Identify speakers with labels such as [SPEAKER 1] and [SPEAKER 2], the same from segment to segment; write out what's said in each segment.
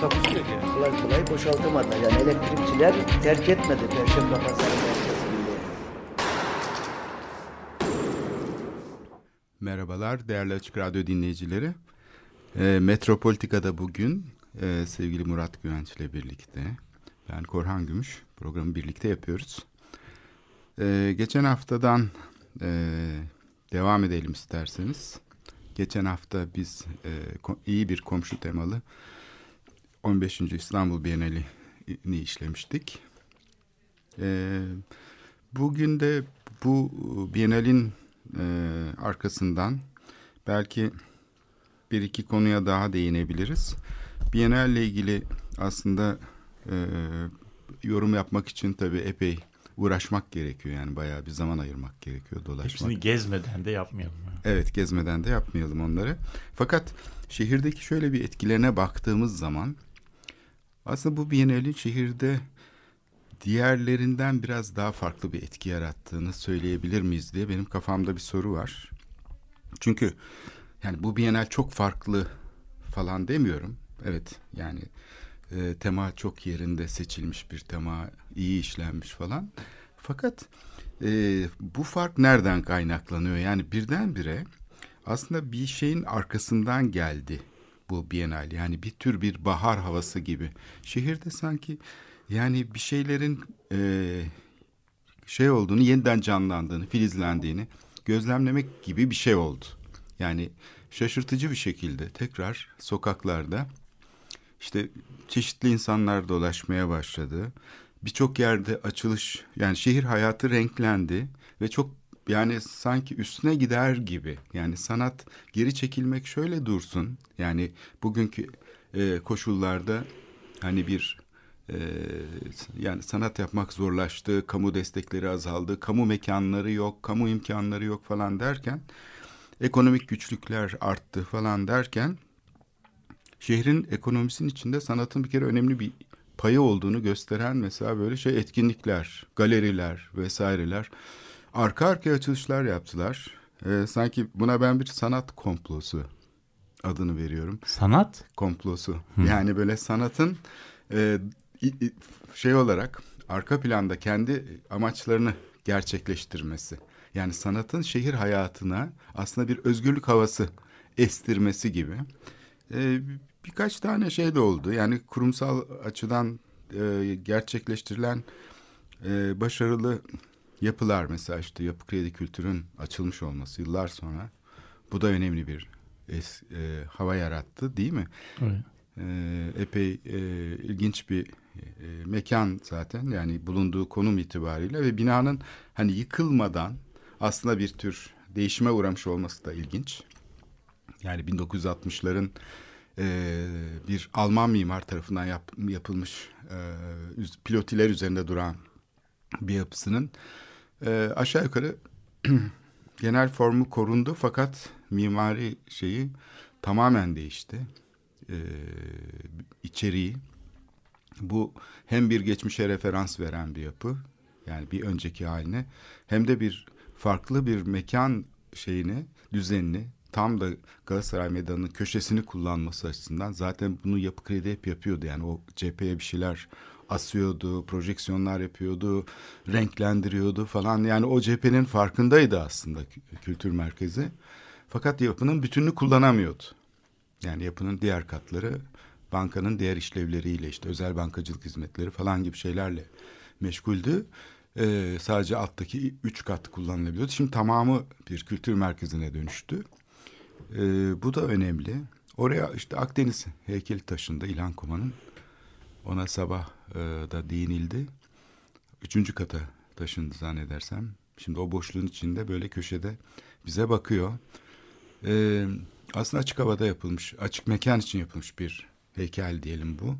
[SPEAKER 1] Takusuyor yani.
[SPEAKER 2] kolay kolay boşaltamadılar. Yani elektrikçiler terk etmedi Perşembe Pazarı.
[SPEAKER 3] Merhabalar değerli Açık Radyo dinleyicileri. E, Metropolitika'da bugün e, sevgili Murat Güvenç ile birlikte ben Korhan Gümüş programı birlikte yapıyoruz. E, geçen haftadan e, devam edelim isterseniz. Geçen hafta biz e, iyi bir komşu temalı 15. İstanbul Bienali'ni işlemiştik. E, bugün de bu Bienal'in e, arkasından belki bir iki konuya daha değinebiliriz. Bienal ile ilgili aslında e, yorum yapmak için tabii epey uğraşmak gerekiyor. Yani bayağı bir zaman ayırmak gerekiyor dolaşmak.
[SPEAKER 4] Hepsini gezmeden de yapmayalım.
[SPEAKER 3] Evet gezmeden de yapmayalım onları. Fakat şehirdeki şöyle bir etkilerine baktığımız zaman aslında bu Biennale'in şehirde diğerlerinden biraz daha farklı bir etki yarattığını söyleyebilir miyiz diye benim kafamda bir soru var. Çünkü yani bu Biennale çok farklı falan demiyorum. Evet yani e, tema çok yerinde seçilmiş bir tema, iyi işlenmiş falan. Fakat e, bu fark nereden kaynaklanıyor? Yani birdenbire aslında bir şeyin arkasından geldi bu Biennale. Yani bir tür bir bahar havası gibi. Şehirde sanki yani bir şeylerin e, şey olduğunu, yeniden canlandığını, filizlendiğini gözlemlemek gibi bir şey oldu. Yani şaşırtıcı bir şekilde tekrar sokaklarda işte çeşitli insanlar dolaşmaya başladı. Birçok yerde açılış yani şehir hayatı renklendi ve çok yani sanki üstüne gider gibi. Yani sanat geri çekilmek şöyle dursun. Yani bugünkü e, koşullarda hani bir e, yani sanat yapmak zorlaştı, kamu destekleri azaldı, kamu mekanları yok, kamu imkanları yok falan derken ekonomik güçlükler arttı falan derken şehrin ekonomisinin içinde sanatın bir kere önemli bir payı olduğunu gösteren mesela böyle şey etkinlikler, galeriler vesaireler arka arkaya açılışlar yaptılar. Ee, sanki buna ben bir sanat komplosu adını veriyorum.
[SPEAKER 4] Sanat
[SPEAKER 3] Komplosu. Yani böyle sanatın e, şey olarak arka planda kendi amaçlarını gerçekleştirmesi. Yani sanatın şehir hayatına aslında bir özgürlük havası estirmesi gibi. Ee, birkaç tane şey de oldu. Yani kurumsal açıdan e, gerçekleştirilen e, başarılı yapılar mesela işte Yapı Kredi Kültür'ün açılmış olması yıllar sonra bu da önemli bir es, e, hava yarattı değil mi?
[SPEAKER 4] Evet.
[SPEAKER 3] E, epey e, ilginç bir e, mekan zaten yani bulunduğu konum itibariyle ve binanın hani yıkılmadan aslında bir tür değişime uğramış olması da ilginç. Yani 1960'ların e, bir Alman mimar tarafından yap- yapılmış e, pilotiler üzerinde duran bir yapısının e, aşağı yukarı genel formu korundu fakat mimari şeyi tamamen değişti. E, içeriği bu hem bir geçmişe referans veren bir yapı yani bir önceki haline hem de bir farklı bir mekan şeyini düzenini tam da Galatasaray Meydanı'nın köşesini kullanması açısından zaten bunu yapı kredi hep yapıyordu yani o cepheye bir şeyler asıyordu, projeksiyonlar yapıyordu, renklendiriyordu falan. Yani o cephenin farkındaydı aslında kü- kültür merkezi. Fakat yapının bütününü kullanamıyordu. Yani yapının diğer katları bankanın diğer işlevleriyle işte özel bankacılık hizmetleri falan gibi şeylerle meşguldü. Ee, sadece alttaki üç kat kullanılabiliyordu. Şimdi tamamı bir kültür merkezine dönüştü. Ee, bu da önemli. Oraya işte Akdeniz heykeli taşında İlhan Kuma'nın ona sabah e, da değinildi. Üçüncü kata taşındı zannedersem. Şimdi o boşluğun içinde böyle köşede bize bakıyor. Ee, aslında açık havada yapılmış, açık mekan için yapılmış bir heykel diyelim bu.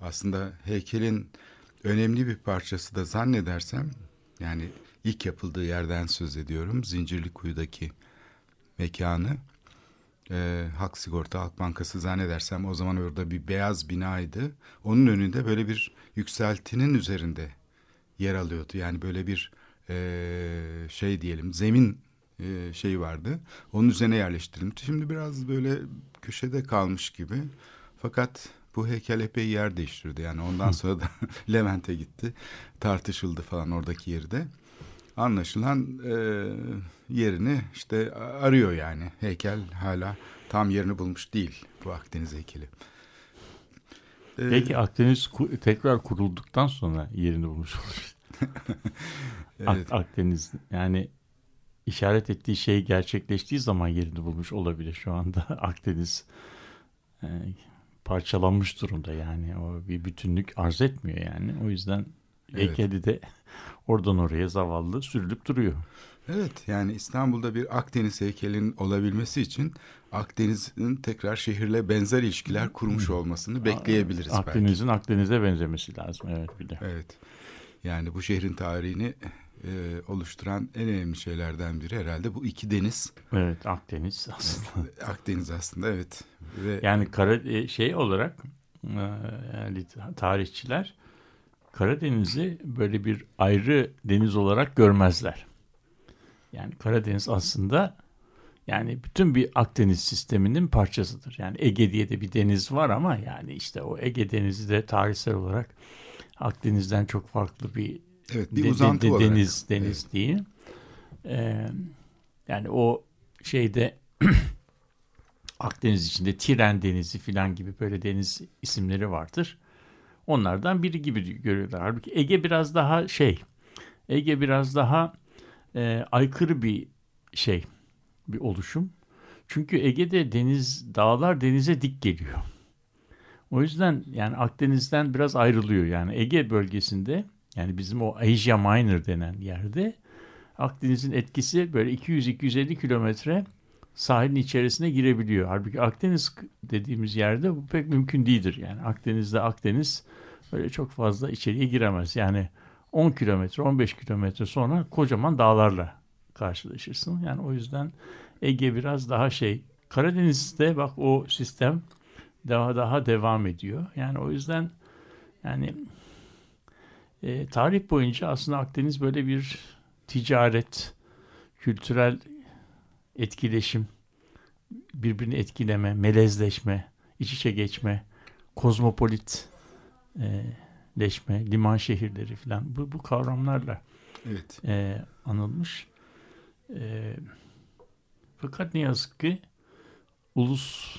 [SPEAKER 3] Aslında heykelin önemli bir parçası da zannedersem yani ilk yapıldığı yerden söz ediyorum. Zincirlikuyu'daki mekanı e, Hak Sigorta Halk Bankası zannedersem o zaman orada bir beyaz binaydı. Onun önünde böyle bir yükseltinin üzerinde yer alıyordu. Yani böyle bir e, şey diyelim zemin e, şey vardı. Onun üzerine yerleştirilmişti. Şimdi biraz böyle köşede kalmış gibi. Fakat bu heykel epey yer değiştirdi. Yani ondan sonra da Levent'e gitti. Tartışıldı falan oradaki yerde. Anlaşılan e, yerini işte arıyor yani. Heykel hala tam yerini bulmuş değil bu Akdeniz heykeli.
[SPEAKER 4] E, Peki Akdeniz tekrar kurulduktan sonra yerini bulmuş olur. evet. Akdeniz yani işaret ettiği şey gerçekleştiği zaman yerini bulmuş olabilir şu anda Akdeniz. E, parçalanmış durumda yani o bir bütünlük arz etmiyor yani o yüzden evet. heykeli de oradan oraya zavallı sürülüp duruyor.
[SPEAKER 3] Evet yani İstanbul'da bir Akdeniz heykelin olabilmesi için Akdeniz'in tekrar şehirle benzer ilişkiler kurmuş olmasını bekleyebiliriz
[SPEAKER 4] Akdeniz'in Akdeniz'e benzemesi lazım evet bir de.
[SPEAKER 3] Evet yani bu şehrin tarihini e, oluşturan en önemli şeylerden biri herhalde bu iki deniz.
[SPEAKER 4] Evet Akdeniz aslında.
[SPEAKER 3] Akdeniz aslında evet. Ve,
[SPEAKER 4] yani kara e, şey olarak e, yani tarihçiler Karadeniz'i böyle bir ayrı deniz olarak görmezler. Yani Karadeniz aslında yani bütün bir Akdeniz sisteminin parçasıdır. Yani Ege diye de bir deniz var ama yani işte o Ege Denizi de tarihsel olarak Akdeniz'den çok farklı bir
[SPEAKER 3] Evet bir uzantı de, de,
[SPEAKER 4] olarak. Deniz, deniz evet. değil. Ee, yani o şeyde Akdeniz içinde Tiren Denizi filan gibi böyle deniz isimleri vardır. Onlardan biri gibi görüyorlar. Halbuki Ege biraz daha şey, Ege biraz daha e, aykırı bir şey, bir oluşum. Çünkü Ege'de deniz, dağlar denize dik geliyor. O yüzden yani Akdeniz'den biraz ayrılıyor. Yani Ege bölgesinde yani bizim o Asia Minor denen yerde Akdeniz'in etkisi böyle 200-250 kilometre sahilin içerisine girebiliyor. Halbuki Akdeniz dediğimiz yerde bu pek mümkün değildir. Yani Akdeniz'de Akdeniz böyle çok fazla içeriye giremez. Yani 10 kilometre 15 kilometre sonra kocaman dağlarla karşılaşırsın. Yani o yüzden Ege biraz daha şey Karadeniz'de bak o sistem daha daha devam ediyor. Yani o yüzden yani e, tarih boyunca aslında Akdeniz böyle bir ticaret, kültürel etkileşim, birbirini etkileme, melezleşme, iç içe geçme, kozmopolit e, leşme, liman şehirleri falan bu, bu kavramlarla evet. e, anılmış. E, fakat ne yazık ki ulus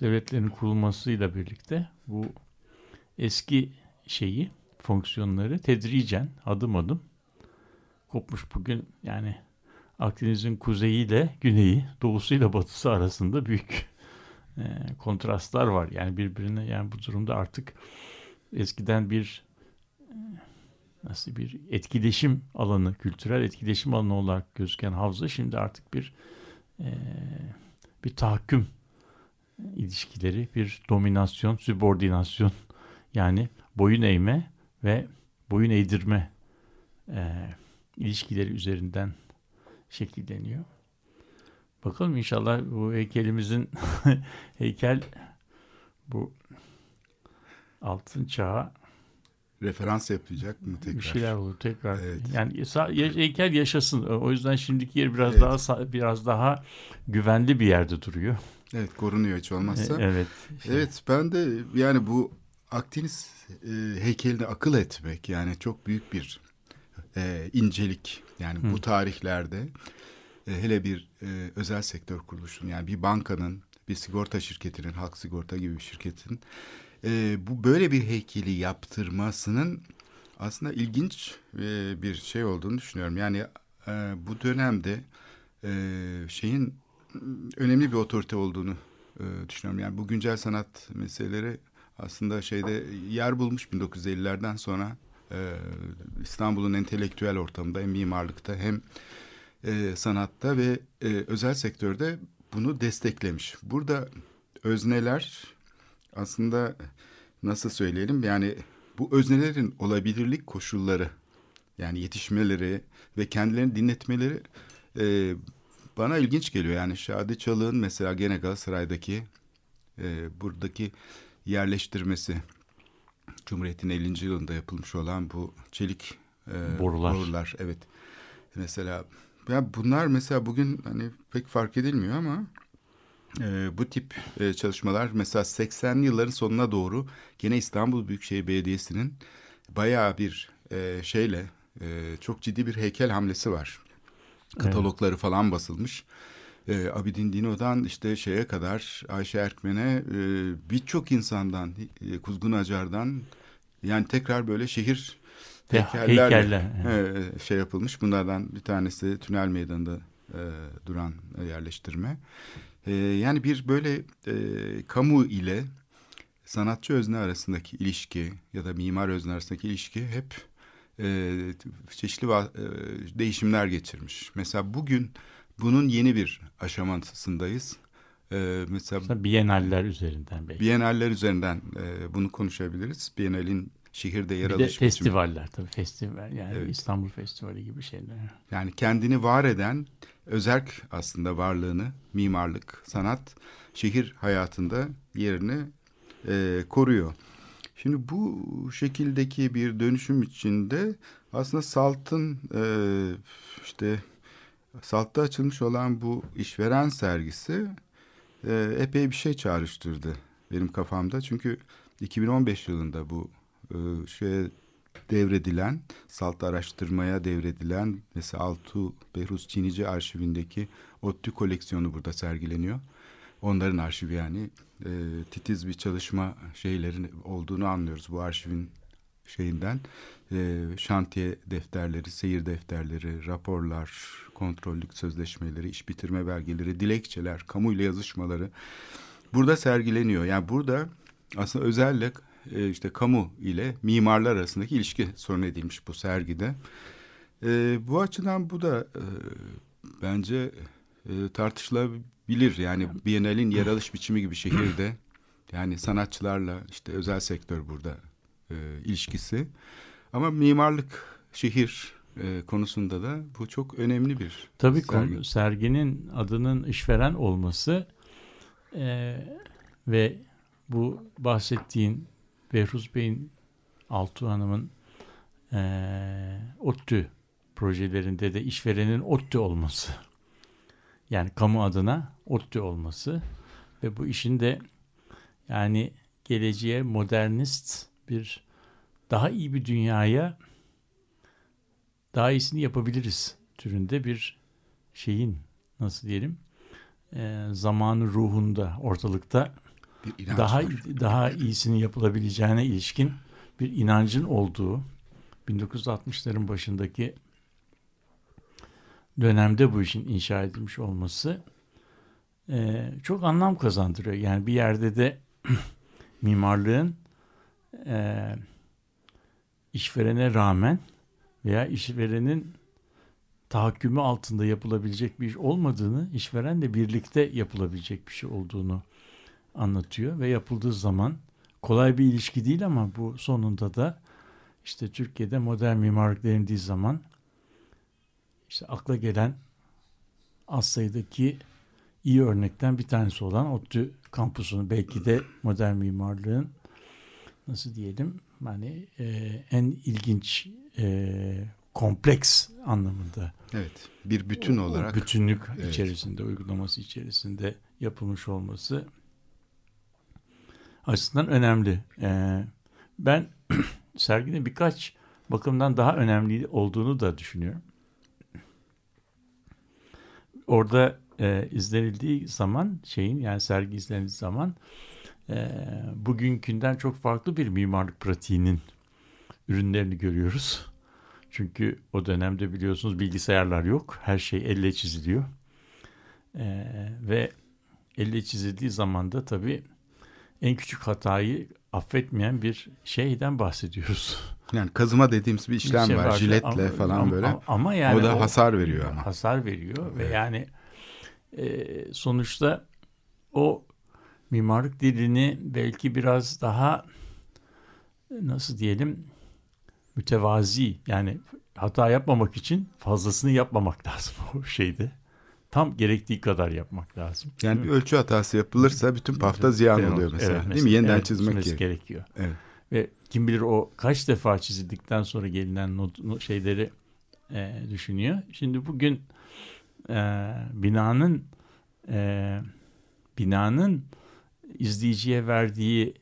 [SPEAKER 4] devletlerin kurulmasıyla birlikte bu eski şeyi fonksiyonları tedricen adım adım kopmuş bugün yani Akdeniz'in kuzeyiyle güneyi, doğusuyla batısı arasında büyük e, kontrastlar var. Yani birbirine yani bu durumda artık eskiden bir e, nasıl bir etkileşim alanı, kültürel etkileşim alanı olarak gözüken havza şimdi artık bir e, bir tahakküm ilişkileri, bir dominasyon, subordinasyon yani boyun eğme ve boyun eğdirme e, ilişkileri üzerinden şekilleniyor. Bakalım inşallah bu heykelimizin heykel bu altın çağa
[SPEAKER 3] referans yapacak mı tekrar?
[SPEAKER 4] Bir şeyler olur tekrar. Evet. Yani heykel yaşasın. O yüzden şimdiki yer biraz evet. daha biraz daha güvenli bir yerde duruyor.
[SPEAKER 3] Evet korunuyor hiç olmazsa.
[SPEAKER 4] E, evet.
[SPEAKER 3] Işte. Evet ben de yani bu Akdeniz e, heykelini akıl etmek yani çok büyük bir e, incelik. Yani Hı. bu tarihlerde e, hele bir e, özel sektör kuruluşunun yani bir bankanın, bir sigorta şirketinin, halk sigorta gibi bir şirketin e, bu böyle bir heykeli yaptırmasının aslında ilginç e, bir şey olduğunu düşünüyorum. Yani e, bu dönemde e, şeyin önemli bir otorite olduğunu e, düşünüyorum. Yani bu güncel sanat meseleleri aslında şeyde yer bulmuş 1950'lerden sonra e, İstanbul'un entelektüel ortamında hem mimarlıkta hem e, sanatta ve e, özel sektörde bunu desteklemiş. Burada özneler aslında nasıl söyleyelim yani bu öznelerin olabilirlik koşulları yani yetişmeleri ve kendilerini dinletmeleri e, bana ilginç geliyor. Yani Şadi Çalık'ın mesela gene Galatasaray'daki e, buradaki yerleştirmesi Cumhuriyet'in 50. yılında yapılmış olan bu çelik e,
[SPEAKER 4] Borular.
[SPEAKER 3] borular. Evet. Mesela ya bunlar mesela bugün hani pek fark edilmiyor ama e, bu tip e, çalışmalar mesela 80'li yılların sonuna doğru gene İstanbul Büyükşehir Belediyesi'nin bayağı bir e, şeyle e, çok ciddi bir heykel hamlesi var. Katalogları falan basılmış. E, Abidin Dino'dan işte şeye kadar Ayşe Erkmen'e e, birçok insandan e, Kuzgun Acar'dan yani tekrar böyle şehir
[SPEAKER 4] Ve
[SPEAKER 3] heykellerle
[SPEAKER 4] heykeller,
[SPEAKER 3] e, şey yapılmış. Bunlardan bir tanesi Tünel Meydanı'nda e, duran e, yerleştirme. E, yani bir böyle e, kamu ile sanatçı özne arasındaki ilişki ya da mimar özne arasındaki ilişki hep e, çeşitli e, değişimler geçirmiş. Mesela bugün bunun yeni bir aşamasındayız. E, mesela
[SPEAKER 4] Mesela Biyenaller üzerinden belki.
[SPEAKER 3] Biyenaller üzerinden e, bunu konuşabiliriz. Bienalin şehirde yer
[SPEAKER 4] Bir de
[SPEAKER 3] alış biçimi.
[SPEAKER 4] festivaller tabii festival yani
[SPEAKER 3] Evet.
[SPEAKER 4] İstanbul Festivali gibi şeyler.
[SPEAKER 3] Yani kendini var eden özerk aslında varlığını, mimarlık, sanat, şehir hayatında yerini e, koruyor. Şimdi bu şekildeki bir dönüşüm içinde aslında Salt'ın e, işte Salt'ta açılmış olan bu işveren sergisi e, epey bir şey çağrıştırdı benim kafamda. Çünkü 2015 yılında bu e, şeye devredilen, salt araştırmaya devredilen mesela Altu Behruz Çinici arşivindeki ODTÜ koleksiyonu burada sergileniyor. Onların arşivi yani e, titiz bir çalışma şeylerin olduğunu anlıyoruz bu arşivin şeyinden. E, şantiye defterleri, seyir defterleri, raporlar, kontrollük sözleşmeleri, iş bitirme belgeleri, dilekçeler, kamuyla yazışmaları burada sergileniyor. Yani burada aslında özelle e, işte kamu ile mimarlar arasındaki ilişki sorun edilmiş bu sergide. E, bu açıdan bu da e, bence e, tartışılabilir. Yani Biennale'in yer alış biçimi gibi şehirde yani sanatçılarla işte özel sektör burada e, ilişkisi. Ama mimarlık şehir e, konusunda da bu çok önemli bir
[SPEAKER 4] Tabii
[SPEAKER 3] sergi.
[SPEAKER 4] konu- serginin adının işveren olması e, ve bu bahsettiğin Behruz Bey'in Altuğ Hanım'ın e, ODTÜ projelerinde de işverenin ODTÜ olması. Yani kamu adına ODTÜ olması ve bu işin de yani geleceğe modernist bir daha iyi bir dünyaya daha iyisini yapabiliriz türünde bir şeyin nasıl diyelim e, zamanı ruhunda ortalıkta daha
[SPEAKER 3] var.
[SPEAKER 4] daha iyisini yapılabileceğine ilişkin bir inancın olduğu 1960'ların başındaki dönemde bu işin inşa edilmiş olması e, çok anlam kazandırıyor. Yani bir yerde de mimarlığın e, işverene rağmen veya işverenin tahakkümü altında yapılabilecek bir iş olmadığını, işverenle birlikte yapılabilecek bir şey olduğunu anlatıyor ve yapıldığı zaman kolay bir ilişki değil ama bu sonunda da işte Türkiye'de modern mimarlık denildiği zaman işte akla gelen az sayıdaki iyi örnekten bir tanesi olan ODTÜ kampusunu belki de modern mimarlığın nasıl diyelim hani e, en ilginç e, kompleks anlamında
[SPEAKER 3] Evet, bir bütün
[SPEAKER 4] o-
[SPEAKER 3] olarak
[SPEAKER 4] bütünlük
[SPEAKER 3] Evet.
[SPEAKER 4] içerisinde uygulaması içerisinde yapılmış olması açısından önemli. Ee, ben serginin birkaç bakımdan daha önemli olduğunu da düşünüyorum. Orada e, izlenildiği zaman şeyin yani sergi izlenildiği zaman e, bugünkünden çok farklı bir mimarlık pratiğinin ürünlerini görüyoruz. Çünkü o dönemde biliyorsunuz bilgisayarlar yok. Her şey elle çiziliyor. Ee, ve elle çizildiği zaman da tabii en küçük hatayı affetmeyen bir şeyden bahsediyoruz.
[SPEAKER 3] yani kazıma dediğimiz bir işlem
[SPEAKER 4] Bir şey
[SPEAKER 3] var, jiletle
[SPEAKER 4] Ama-
[SPEAKER 3] falan
[SPEAKER 4] ama-
[SPEAKER 3] böyle.
[SPEAKER 4] Ama yani
[SPEAKER 3] o da hasar veriyor ama.
[SPEAKER 4] Hasar veriyor ve
[SPEAKER 3] Evet.
[SPEAKER 4] yani e, sonuçta o mimarlık dilini belki biraz daha nasıl diyelim mütevazi yani hata yapmamak için fazlasını yapmamak lazım o şeyde. Tam gerektiği kadar yapmak lazım.
[SPEAKER 3] Yani bir ölçü hatası yapılırsa bütün pafta ziyan
[SPEAKER 4] Evet,
[SPEAKER 3] oluyor mesela.
[SPEAKER 4] evet,
[SPEAKER 3] değil mi? Yeniden
[SPEAKER 4] evet,
[SPEAKER 3] çizmek gerekiyor.
[SPEAKER 4] gerekiyor.
[SPEAKER 3] Evet.
[SPEAKER 4] Ve kim bilir o kaç defa çizildikten sonra gelinen not, not- şeyleri e, düşünüyor. Şimdi bugün e, binanın e, binanın izleyiciye verdiği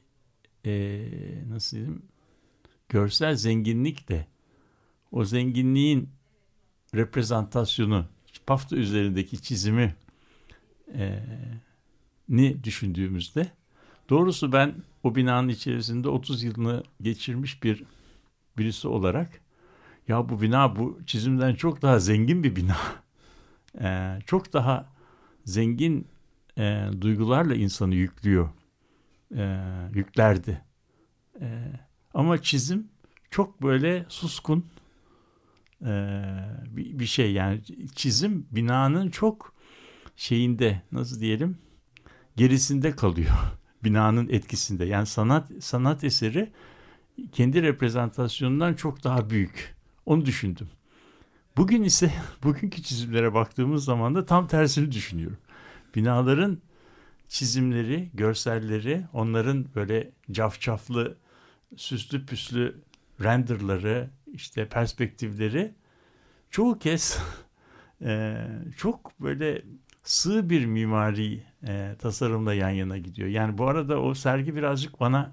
[SPEAKER 4] e, nasıl diyeyim görsel zenginlik de o zenginliğin reprezentasyonu pafta üzerindeki çizimi e, ni düşündüğümüzde doğrusu ben o binanın içerisinde 30 yılını geçirmiş bir birisi olarak ya bu bina bu çizimden çok daha zengin bir bina. E, çok daha zengin e, duygularla insanı yüklüyor. E, yüklerdi. E, ama çizim çok böyle suskun e, bir, bir şey. Yani çizim binanın çok şeyinde nasıl diyelim gerisinde kalıyor. Binanın etkisinde. Yani sanat sanat eseri kendi reprezentasyonundan çok daha büyük. Onu düşündüm. Bugün ise bugünkü çizimlere baktığımız zaman da tam tersini düşünüyorum binaların çizimleri görselleri onların böyle cafcaflı süslü püslü renderları işte perspektifleri çoğu kez e, çok böyle sığ bir mimari e, tasarımla yan yana gidiyor. Yani bu arada o sergi birazcık bana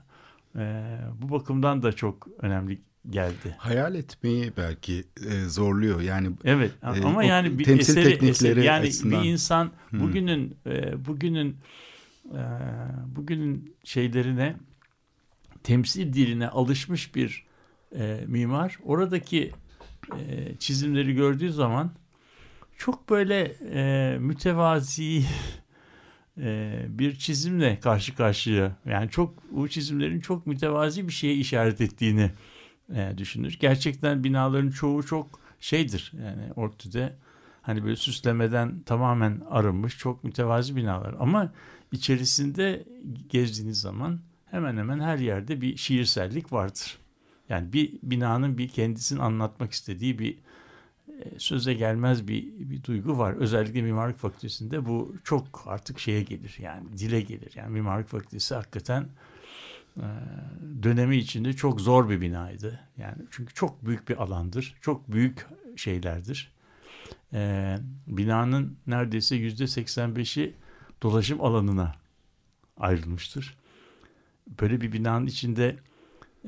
[SPEAKER 4] e, bu bakımdan da çok önemli geldi.
[SPEAKER 3] Hayal etmeyi belki e, zorluyor. Yani
[SPEAKER 4] Evet
[SPEAKER 3] E,
[SPEAKER 4] ama
[SPEAKER 3] o
[SPEAKER 4] yani bir
[SPEAKER 3] temsil
[SPEAKER 4] eseri,
[SPEAKER 3] teknikleri
[SPEAKER 4] eseri yani
[SPEAKER 3] açısından.
[SPEAKER 4] bir insan
[SPEAKER 3] Hmm.
[SPEAKER 4] bugünün e, bugünün e, bugünün şeylerine temsil diline alışmış bir e, mimar oradaki e, çizimleri gördüğü zaman çok böyle e, mütevazi e, bir çizimle karşı karşıya yani çok bu çizimlerin çok mütevazi bir şeye işaret ettiğini e, düşünür. Gerçekten binaların çoğu çok şeydir yani ortada hani böyle süslemeden tamamen arınmış çok mütevazi binalar ama içerisinde gezdiğiniz zaman hemen hemen her yerde bir şiirsellik vardır. Yani bir binanın bir kendisini anlatmak istediği bir e, söze gelmez bir, bir duygu var. Özellikle mimarlık fakültesinde bu çok artık şeye gelir yani dile gelir. Yani mimarlık fakültesi hakikaten dönemi içinde çok zor bir binaydı. Yani çünkü çok büyük bir alandır. Çok büyük şeylerdir. E, binanın neredeyse yüzde 85'i dolaşım alanına ayrılmıştır. Böyle bir binanın içinde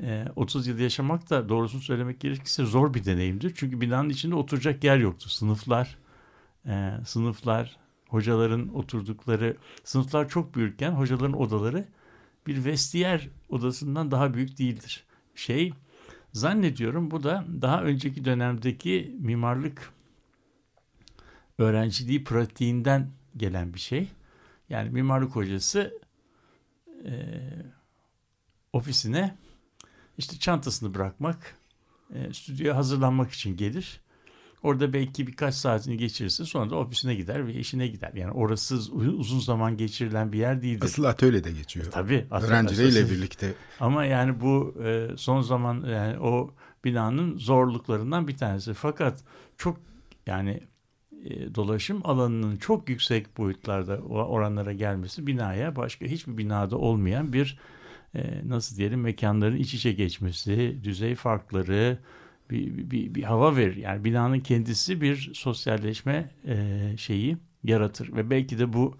[SPEAKER 4] e, 30 yıl yaşamak da doğrusunu söylemek gerekirse zor bir deneyimdir. Çünkü binanın içinde oturacak yer yoktu. Sınıflar, e, sınıflar, hocaların oturdukları, sınıflar çok büyürken hocaların odaları bir vestiyer odasından daha büyük değildir. Şey, zannediyorum bu da daha önceki dönemdeki mimarlık öğrenciliği pratiğinden gelen bir şey. Yani mimarlık hocası e, ofisine işte çantasını bırakmak, e, stüdyoya hazırlanmak için gelir. Orada belki birkaç saatini geçirirse sonra da ofisine gider ve işine gider. Yani orası uzun zaman geçirilen bir yer değildir.
[SPEAKER 3] asıl atölyede geçiyor.
[SPEAKER 4] Tabii. aslında
[SPEAKER 3] Öğrencileriyle birlikte.
[SPEAKER 4] Ama yani bu e, son zaman yani o binanın zorluklarından bir tanesi. Fakat çok yani e, dolaşım alanının çok yüksek boyutlarda oranlara gelmesi binaya başka hiçbir binada olmayan bir e, nasıl diyelim mekanların iç içe geçmesi, düzey farkları bir, bir, bir, hava verir. Yani binanın kendisi bir sosyalleşme e, şeyi yaratır ve belki de bu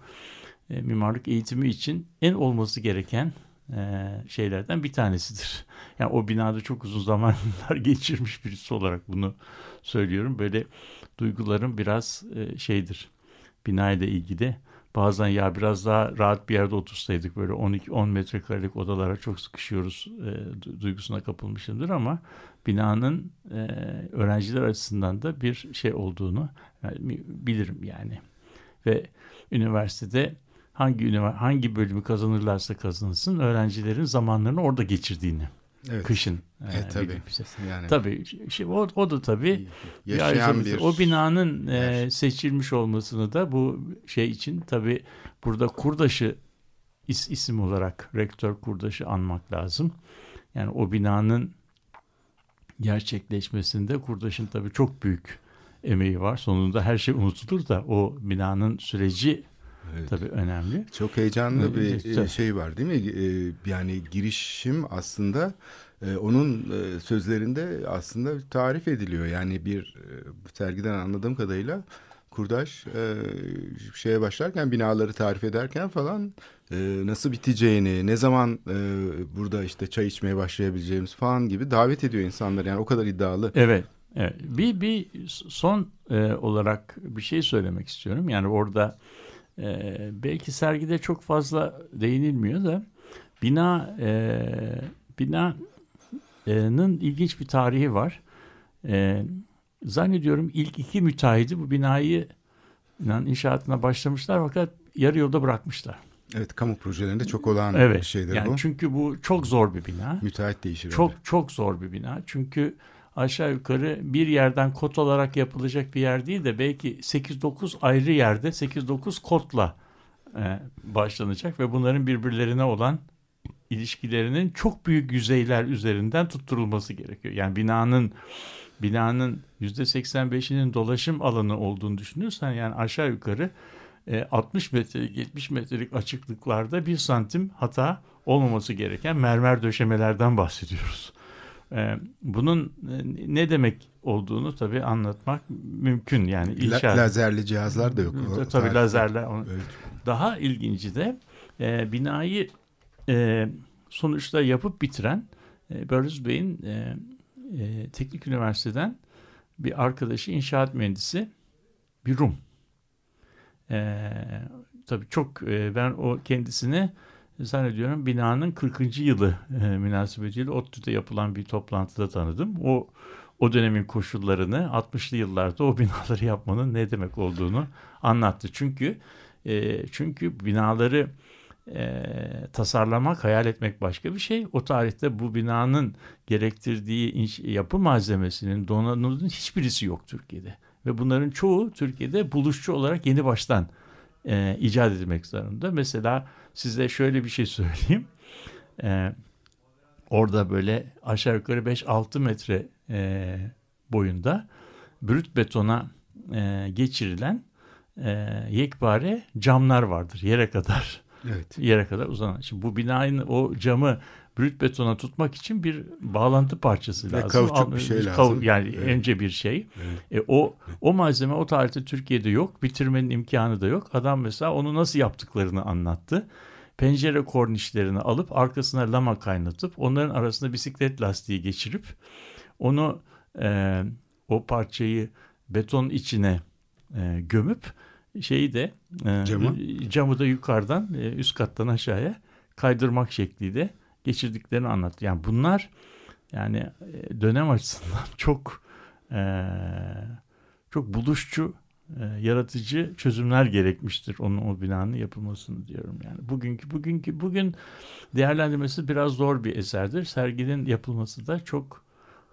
[SPEAKER 4] e, mimarlık eğitimi için en olması gereken e, şeylerden bir tanesidir. Yani o binada çok uzun zamanlar geçirmiş birisi olarak bunu söylüyorum. Böyle duygularım biraz e, şeydir. Binayla ilgili. Bazen ya biraz daha rahat bir yerde otursaydık böyle 12 10 metrekarelik odalara çok sıkışıyoruz e, du- duygusuna kapılmışımdır ama binanın e, öğrenciler açısından da bir şey olduğunu yani, bilirim yani. Ve üniversitede hangi hangi bölümü kazanırlarsa kazansın öğrencilerin zamanlarını orada geçirdiğini
[SPEAKER 3] Evet.
[SPEAKER 4] kışın e,
[SPEAKER 3] tabii. Yani
[SPEAKER 4] Tabii şey, o, o da tabii
[SPEAKER 3] yaşayan bir
[SPEAKER 4] o binanın e, seçilmiş olmasını da bu şey için tabii burada Kurdaş'ı is, isim olarak rektör Kurdaş'ı anmak lazım. Yani o binanın gerçekleşmesinde Kurdaş'ın tabii çok büyük emeği var. Sonunda her şey unutulur da o binanın süreci
[SPEAKER 3] Evet.
[SPEAKER 4] tabii önemli.
[SPEAKER 3] Çok heyecanlı
[SPEAKER 4] Evet,
[SPEAKER 3] bir
[SPEAKER 4] tabii.
[SPEAKER 3] e, şey var değil mi? E, Yani girişim aslında e, onun sözlerinde aslında tarif ediliyor. Yani bir sergiden anladığım kadarıyla Kurdaş e, şeye başlarken binaları tarif ederken falan e, nasıl biteceğini, ne zaman e, burada işte çay içmeye başlayabileceğimiz falan gibi davet ediyor insanları. Yani o kadar iddialı.
[SPEAKER 4] Evet. evet. Bir, bir son e, olarak bir şey söylemek istiyorum. Yani orada e, belki sergide çok fazla değinilmiyor da bina e, binanın ilginç bir tarihi var. E, zannediyorum ilk iki müteahhidi bu binayı inşaatına başlamışlar fakat yarı yolda bırakmışlar.
[SPEAKER 3] Evet, kamu projelerinde çok olan
[SPEAKER 4] Evet.
[SPEAKER 3] bir şeydir
[SPEAKER 4] yani
[SPEAKER 3] bu.
[SPEAKER 4] Çünkü bu çok zor bir bina.
[SPEAKER 3] Müteahhit değişir.
[SPEAKER 4] Çok
[SPEAKER 3] öyle.
[SPEAKER 4] çok zor bir bina. Çünkü aşağı yukarı bir yerden kot olarak yapılacak bir yer değil de belki 8-9 ayrı yerde 8-9 kotla e, başlanacak ve bunların birbirlerine olan ilişkilerinin çok büyük yüzeyler üzerinden tutturulması gerekiyor. Yani binanın binanın %85'inin dolaşım alanı olduğunu düşünürsen yani aşağı yukarı e, 60 metrelik 70 metrelik açıklıklarda bir santim hata olmaması gereken mermer döşemelerden bahsediyoruz. E, bunun e, ne demek olduğunu tabii anlatmak mümkün yani
[SPEAKER 3] La-
[SPEAKER 4] inşaat.
[SPEAKER 3] lazerli cihazlar da yok. O
[SPEAKER 4] Tabii
[SPEAKER 3] tarihte.
[SPEAKER 4] lazerler.
[SPEAKER 3] Evet.
[SPEAKER 4] Daha ilginci de e, binayı e, sonuçta yapıp bitiren e, Börüz Bey'in e, e, Teknik Üniversiteden bir arkadaşı inşaat mühendisi bir Rum. E, tabii çok e, ben o kendisini zannediyorum binanın 40. yılı e, münasebetiyle ODTÜ'de yapılan bir toplantıda tanıdım. O o dönemin koşullarını 60'lı yıllarda o binaları yapmanın ne demek olduğunu anlattı. Çünkü e, çünkü binaları e, tasarlamak, hayal etmek başka bir şey. O tarihte bu binanın gerektirdiği inş- yapı malzemesinin, donanımının hiçbirisi yok Türkiye'de. Ve bunların çoğu Türkiye'de buluşçu olarak yeni baştan e, icat edilmek zorunda. Mesela size şöyle bir şey söyleyeyim. E, orada böyle aşağı yukarı 5-6 metre e, boyunda brüt betona e, geçirilen e, yekpare camlar vardır yere kadar
[SPEAKER 3] Evet.
[SPEAKER 4] yere kadar uzanan. Şimdi bu binanın o camı brüt betona tutmak için bir bağlantı parçası
[SPEAKER 3] Ve
[SPEAKER 4] lazım.
[SPEAKER 3] kauçuk bir şey lazım.
[SPEAKER 4] Yani
[SPEAKER 3] Evet.
[SPEAKER 4] önce bir şey.
[SPEAKER 3] Evet.
[SPEAKER 4] E, o o malzeme o tarihte Türkiye'de yok. Bitirmenin imkanı da yok. Adam mesela onu nasıl yaptıklarını anlattı. Pencere kornişlerini alıp arkasına lama kaynatıp onların arasında bisiklet lastiği geçirip onu e, o parçayı beton içine e, gömüp şeyi de e,
[SPEAKER 3] Camı?
[SPEAKER 4] camı da yukarıdan e, üst kattan aşağıya kaydırmak şekliyle geçirdiklerini anlattı. Yani bunlar yani e, dönem açısından çok e, çok buluşçu e, yaratıcı çözümler gerekmiştir onun o binanın yapılmasını diyorum yani. Bugünkü bugünkü bugün değerlendirmesi biraz zor bir eserdir. Serginin yapılması da çok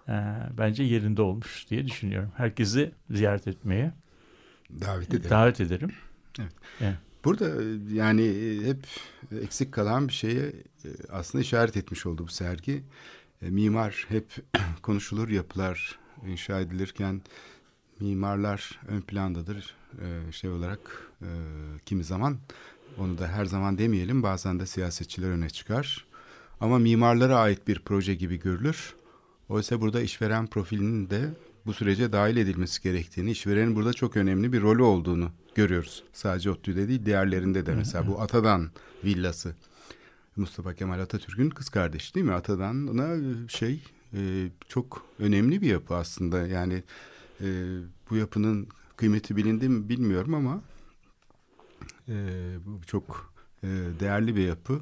[SPEAKER 4] e, bence yerinde olmuş diye düşünüyorum. Herkesi ziyaret etmeye
[SPEAKER 3] Davet edelim.
[SPEAKER 4] davet ederim.
[SPEAKER 3] Burada e, yani e, hep eksik kalan bir şeye aslında işaret etmiş oldu bu sergi. E, Mimar hep konuşulur yapılar inşa edilirken mimarlar ön plandadır E, şey olarak e, kimi zaman onu da her zaman demeyelim bazen de siyasetçiler öne çıkar. Ama mimarlara ait bir proje gibi görülür. Oysa burada işveren profilinin de bu sürece dahil edilmesi gerektiğini, işverenin burada çok önemli bir rolü olduğunu görüyoruz. Sadece ODTÜ'de değil, diğerlerinde de mesela bu Atadan villası. Mustafa Kemal Atatürk'ün kız kardeşi değil mi? Atadan'a şey e, çok önemli bir yapı aslında. Yani e, bu yapının kıymeti bilindi mi bilmiyorum ama e, bu çok değerli bir yapı.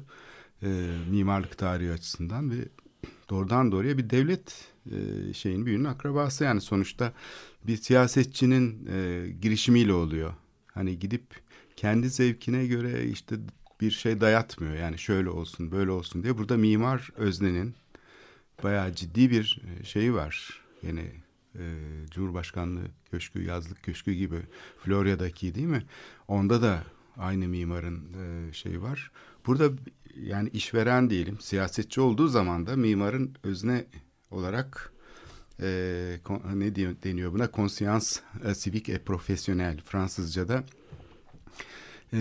[SPEAKER 3] Mimarlık tarihi açısından ve doğrudan doğruya bir devlet e, şeyin büyüğünün akrabası yani sonuçta bir siyasetçinin girişimiyle oluyor. Hani gidip kendi zevkine göre işte bir şey dayatmıyor. Yani şöyle olsun böyle olsun diye. Burada mimar öznenin bayağı ciddi bir e, şeyi var. Yine e, Cumhurbaşkanlığı köşkü, yazlık köşkü gibi Florya'daki değil mi? Onda da aynı mimarın e, şeyi var. Burada yani işveren diyelim siyasetçi olduğu zaman da mimarın özne olarak e, ne diyor, deniyor buna konsiyans e, sivik e profesyonel Fransızca'da e,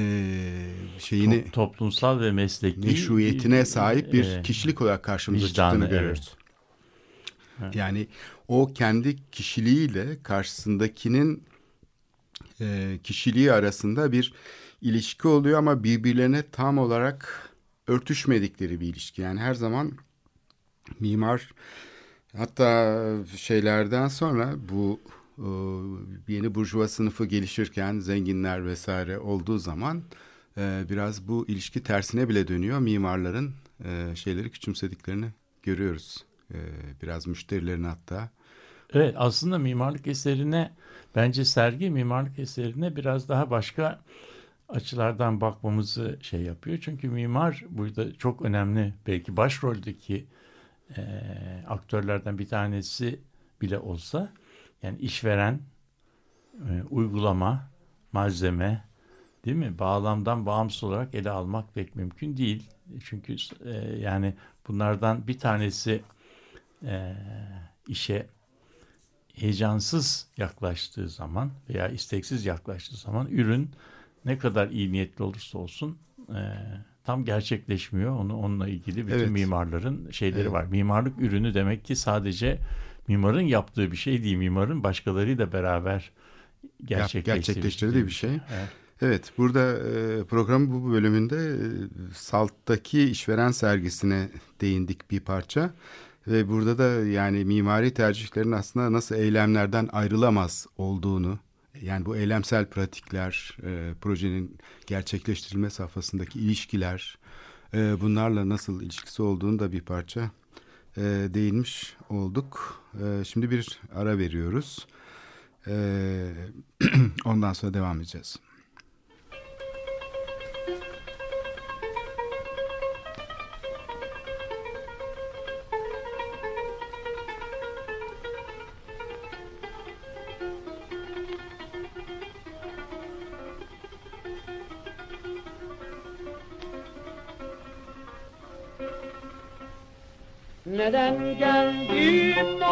[SPEAKER 3] şeyini
[SPEAKER 4] Top- toplumsal ve mesleki
[SPEAKER 3] meşruiyetine sahip bir
[SPEAKER 4] e,
[SPEAKER 3] kişilik olarak karşımıza
[SPEAKER 4] vicdanı,
[SPEAKER 3] çıktığını
[SPEAKER 4] evet.
[SPEAKER 3] görüyoruz. Yani o kendi kişiliğiyle karşısındakinin e, kişiliği arasında bir ilişki oluyor ama birbirlerine tam olarak örtüşmedikleri bir ilişki. Yani her zaman mimar hatta şeylerden sonra bu e, yeni burjuva sınıfı gelişirken zenginler vesaire olduğu zaman e, biraz bu ilişki tersine bile dönüyor. Mimarların e, şeyleri küçümsediklerini görüyoruz. E, biraz müşterilerini hatta.
[SPEAKER 4] Evet aslında mimarlık eserine bence sergi mimarlık eserine biraz daha başka açılardan bakmamızı şey yapıyor. Çünkü mimar burada çok önemli belki başroldeki e, aktörlerden bir tanesi bile olsa yani işveren, e, uygulama, malzeme değil mi? Bağlamdan bağımsız olarak ele almak pek mümkün değil. Çünkü e, yani bunlardan bir tanesi e, işe heyecansız yaklaştığı zaman veya isteksiz yaklaştığı zaman ürün ne kadar iyi niyetli olursa olsun e, tam gerçekleşmiyor. Onu onunla ilgili bütün
[SPEAKER 3] Evet.
[SPEAKER 4] mimarların şeyleri
[SPEAKER 3] Evet.
[SPEAKER 4] var. Mimarlık ürünü demek ki sadece mimarın yaptığı bir şey değil. Mimarın başkalarıyla beraber gerçekleştirdiği,
[SPEAKER 3] gerçekleştirdiği bir şey.
[SPEAKER 4] Evet.
[SPEAKER 3] Evet, burada programın bu bölümünde Salt'taki işveren sergisine değindik bir parça. Ve burada da yani mimari tercihlerin aslında nasıl eylemlerden ayrılamaz olduğunu, yani bu eylemsel pratikler, projenin gerçekleştirilme safhasındaki ilişkiler, bunlarla nasıl ilişkisi olduğunu da bir parça değinmiş olduk. Şimdi bir ara veriyoruz. Ondan sonra devam edeceğiz.
[SPEAKER 5] ندن میگن این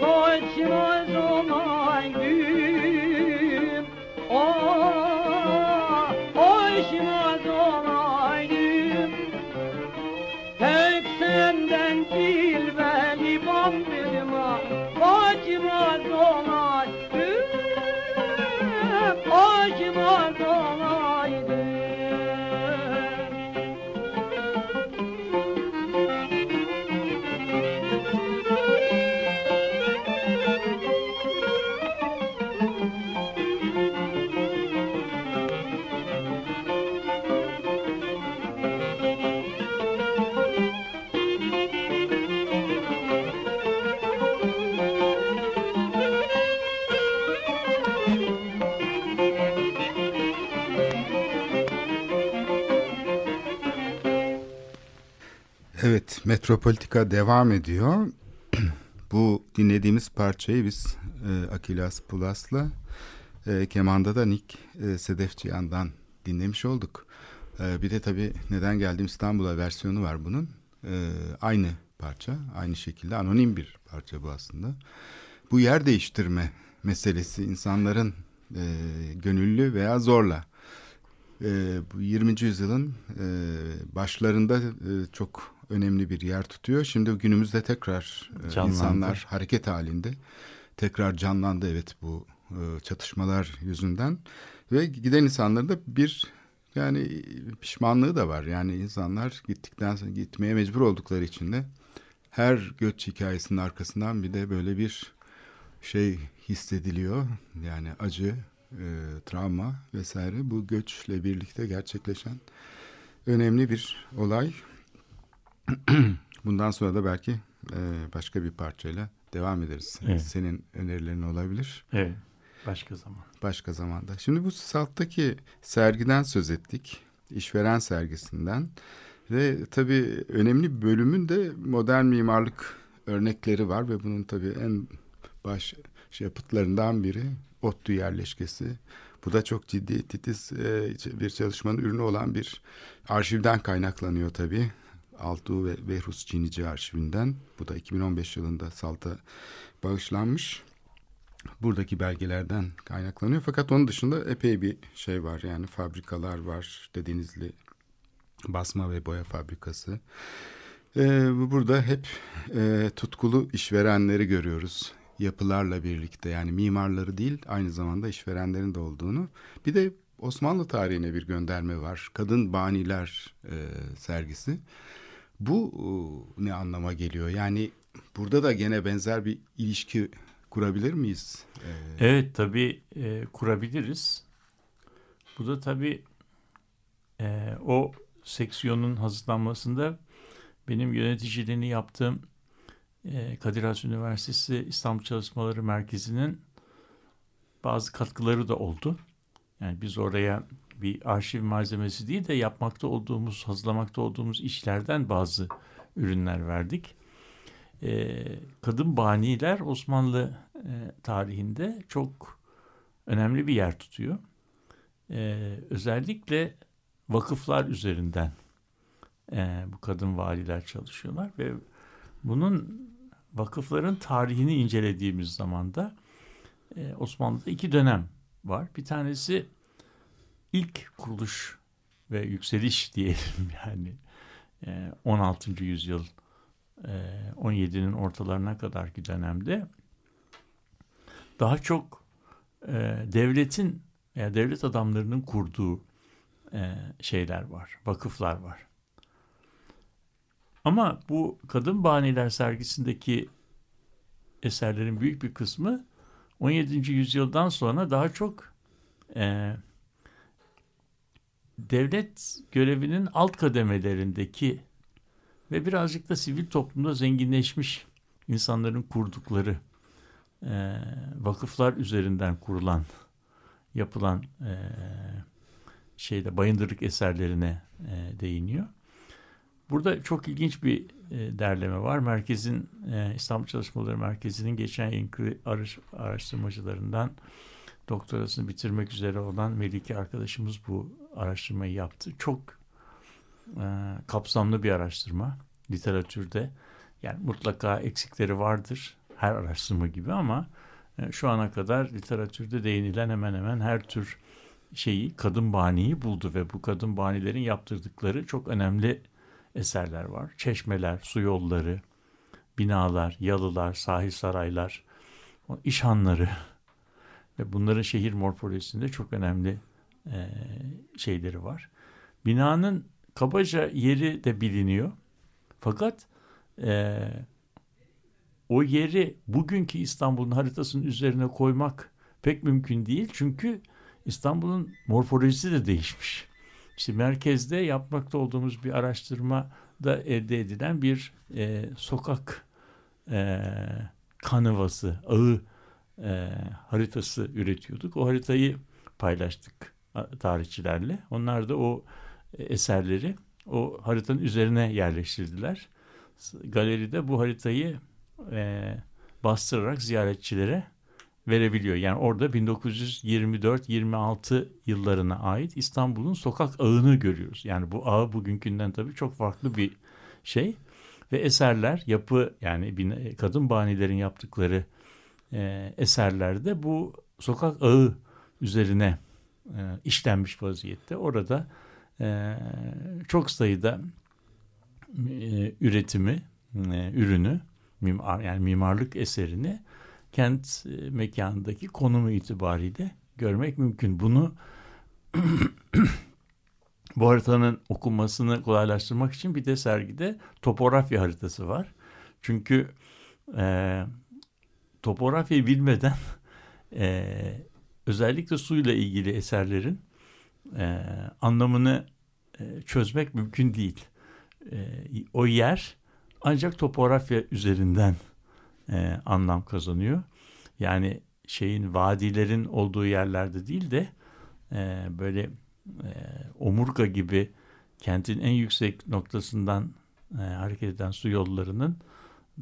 [SPEAKER 5] poeci
[SPEAKER 3] mojego Metropolitika devam ediyor. Bu dinlediğimiz parçayı biz e, Akilas Pulas'la e, kemanda da Nick e, Sedefçiyan'dan dinlemiş olduk. E, bir de tabii neden geldim İstanbul'a versiyonu var bunun. E, aynı parça, aynı şekilde anonim bir parça bu aslında. Bu yer değiştirme meselesi insanların e, gönüllü veya zorla e, bu 20. yüzyılın e, başlarında e, çok önemli bir yer tutuyor. Şimdi günümüzde tekrar e,
[SPEAKER 4] Canlandı.
[SPEAKER 3] insanlar hareket halinde tekrar canlandı evet bu e, çatışmalar yüzünden ve giden insanların da bir yani pişmanlığı da var. Yani insanlar gittikten sonra gitmeye mecbur oldukları için de her göç hikayesinin arkasından bir de böyle bir şey hissediliyor. Yani acı, e, travma vesaire bu göçle birlikte gerçekleşen önemli bir olay. Bundan sonra da belki e, başka bir parçayla devam ederiz.
[SPEAKER 4] Evet.
[SPEAKER 3] Senin önerilerin olabilir
[SPEAKER 4] Evet. Başka zaman.
[SPEAKER 3] başka zamanda. Şimdi bu Salt'taki sergiden söz ettik. İşveren sergisinden. Ve tabii önemli bir bölümün de modern mimarlık örnekleri var ve bunun tabii en baş şey, yapıtlarından biri ODTÜ yerleşkesi. Bu da çok ciddi titiz e, bir çalışmanın ürünü olan bir arşivden kaynaklanıyor tabii. Altuğ ve Behrus Çinici arşivinden. Bu da 2015 yılında Salt'a bağışlanmış buradaki belgelerden kaynaklanıyor. Fakat onun dışında epey bir şey var. Yani fabrikalar var. İşte Denizli basma ve boya fabrikası. Ee, burada hep e, tutkulu işverenleri görüyoruz. Yapılarla birlikte yani mimarları değil aynı zamanda işverenlerin de olduğunu. Bir de Osmanlı tarihine bir gönderme var. Kadın Baniler e, sergisi. Bu e, ne anlama geliyor? Yani burada da gene benzer bir ilişki kurabilir miyiz? Ee,
[SPEAKER 4] Evet tabii e, kurabiliriz. Bu da tabii e, o seksiyonun hazırlanmasında benim yöneticiliğini yaptığım e, Kadir Has Üniversitesi İstanbul Çalışmaları Merkezi'nin bazı katkıları da oldu. Yani biz oraya bir arşiv malzemesi değil de yapmakta olduğumuz, hazırlamakta olduğumuz işlerden bazı ürünler verdik. E, kadın baniler Osmanlı e, tarihinde çok önemli bir yer tutuyor. E, özellikle vakıflar üzerinden e, bu kadın valiler çalışıyorlar ve bunun vakıfların tarihini incelediğimiz zaman da e, Osmanlı'da iki dönem var. Bir tanesi ilk kuruluş ve yükseliş diyelim yani e, 16. yüzyıl e, 17'nin ortalarına kadarki dönemde daha çok e, devletin veya devlet adamlarının kurduğu e, şeyler var, vakıflar var. Ama bu kadın baniler sergisindeki eserlerin büyük bir kısmı 17. yüzyıldan sonra daha çok e, devlet görevinin alt kademelerindeki ve birazcık da sivil toplumda zenginleşmiş insanların kurdukları e, vakıflar üzerinden kurulan yapılan e, şeyde bayındırlık eserlerine e, değiniyor. Burada çok ilginç bir e, derleme var. Merkezin e, İstanbul Çalışmaları Merkezi'nin geçen yılki araş, araştırmacılarından doktorasını bitirmek üzere olan Melike arkadaşımız bu araştırmayı yaptı. Çok e, kapsamlı bir araştırma literatürde. Yani mutlaka eksikleri vardır her araştırma gibi ama e, şu ana kadar literatürde değinilen hemen hemen her tür şeyi kadın baniyi buldu ve bu kadın banilerin yaptırdıkları çok önemli eserler var. Çeşmeler, su yolları, binalar, yalılar, sahil saraylar, o işhanları ve bunların şehir morfolojisinde çok önemli e, şeyleri var. Binanın kabaca yeri de biliniyor. Fakat e, o yeri bugünkü İstanbul'un haritasının üzerine koymak pek mümkün değil. Çünkü İstanbul'un morfolojisi de değişmiş. İşte merkezde yapmakta olduğumuz bir araştırmada elde edilen bir e, sokak e, kanıvası, ağı e, haritası üretiyorduk. O haritayı paylaştık tarihçilerle. Onlar da o eserleri o haritanın üzerine yerleştirdiler. Galeride bu haritayı e, bastırarak ziyaretçilere verebiliyor. Yani orada 1924-26 yıllarına ait İstanbul'un sokak ağını görüyoruz. Yani bu ağ bugünkünden tabii çok farklı bir şey. Ve eserler, yapı yani kadın banilerin yaptıkları e, eserlerde bu sokak ağı üzerine e, işlenmiş vaziyette. Orada e, çok sayıda e, üretimi, e, ürünü, mimar, yani mimarlık eserini kent e, mekanındaki konumu itibariyle görmek mümkün. Bunu bu haritanın okunmasını kolaylaştırmak için bir de sergide topografya haritası var. Çünkü e, topografyayı bilmeden e, özellikle suyla ilgili eserlerin e, anlamını e, çözmek mümkün değil. E, o yer ancak topografya üzerinden e, anlam kazanıyor. Yani şeyin vadilerin olduğu yerlerde değil de e, böyle e, omurga gibi kentin en yüksek noktasından e, hareket eden su yollarının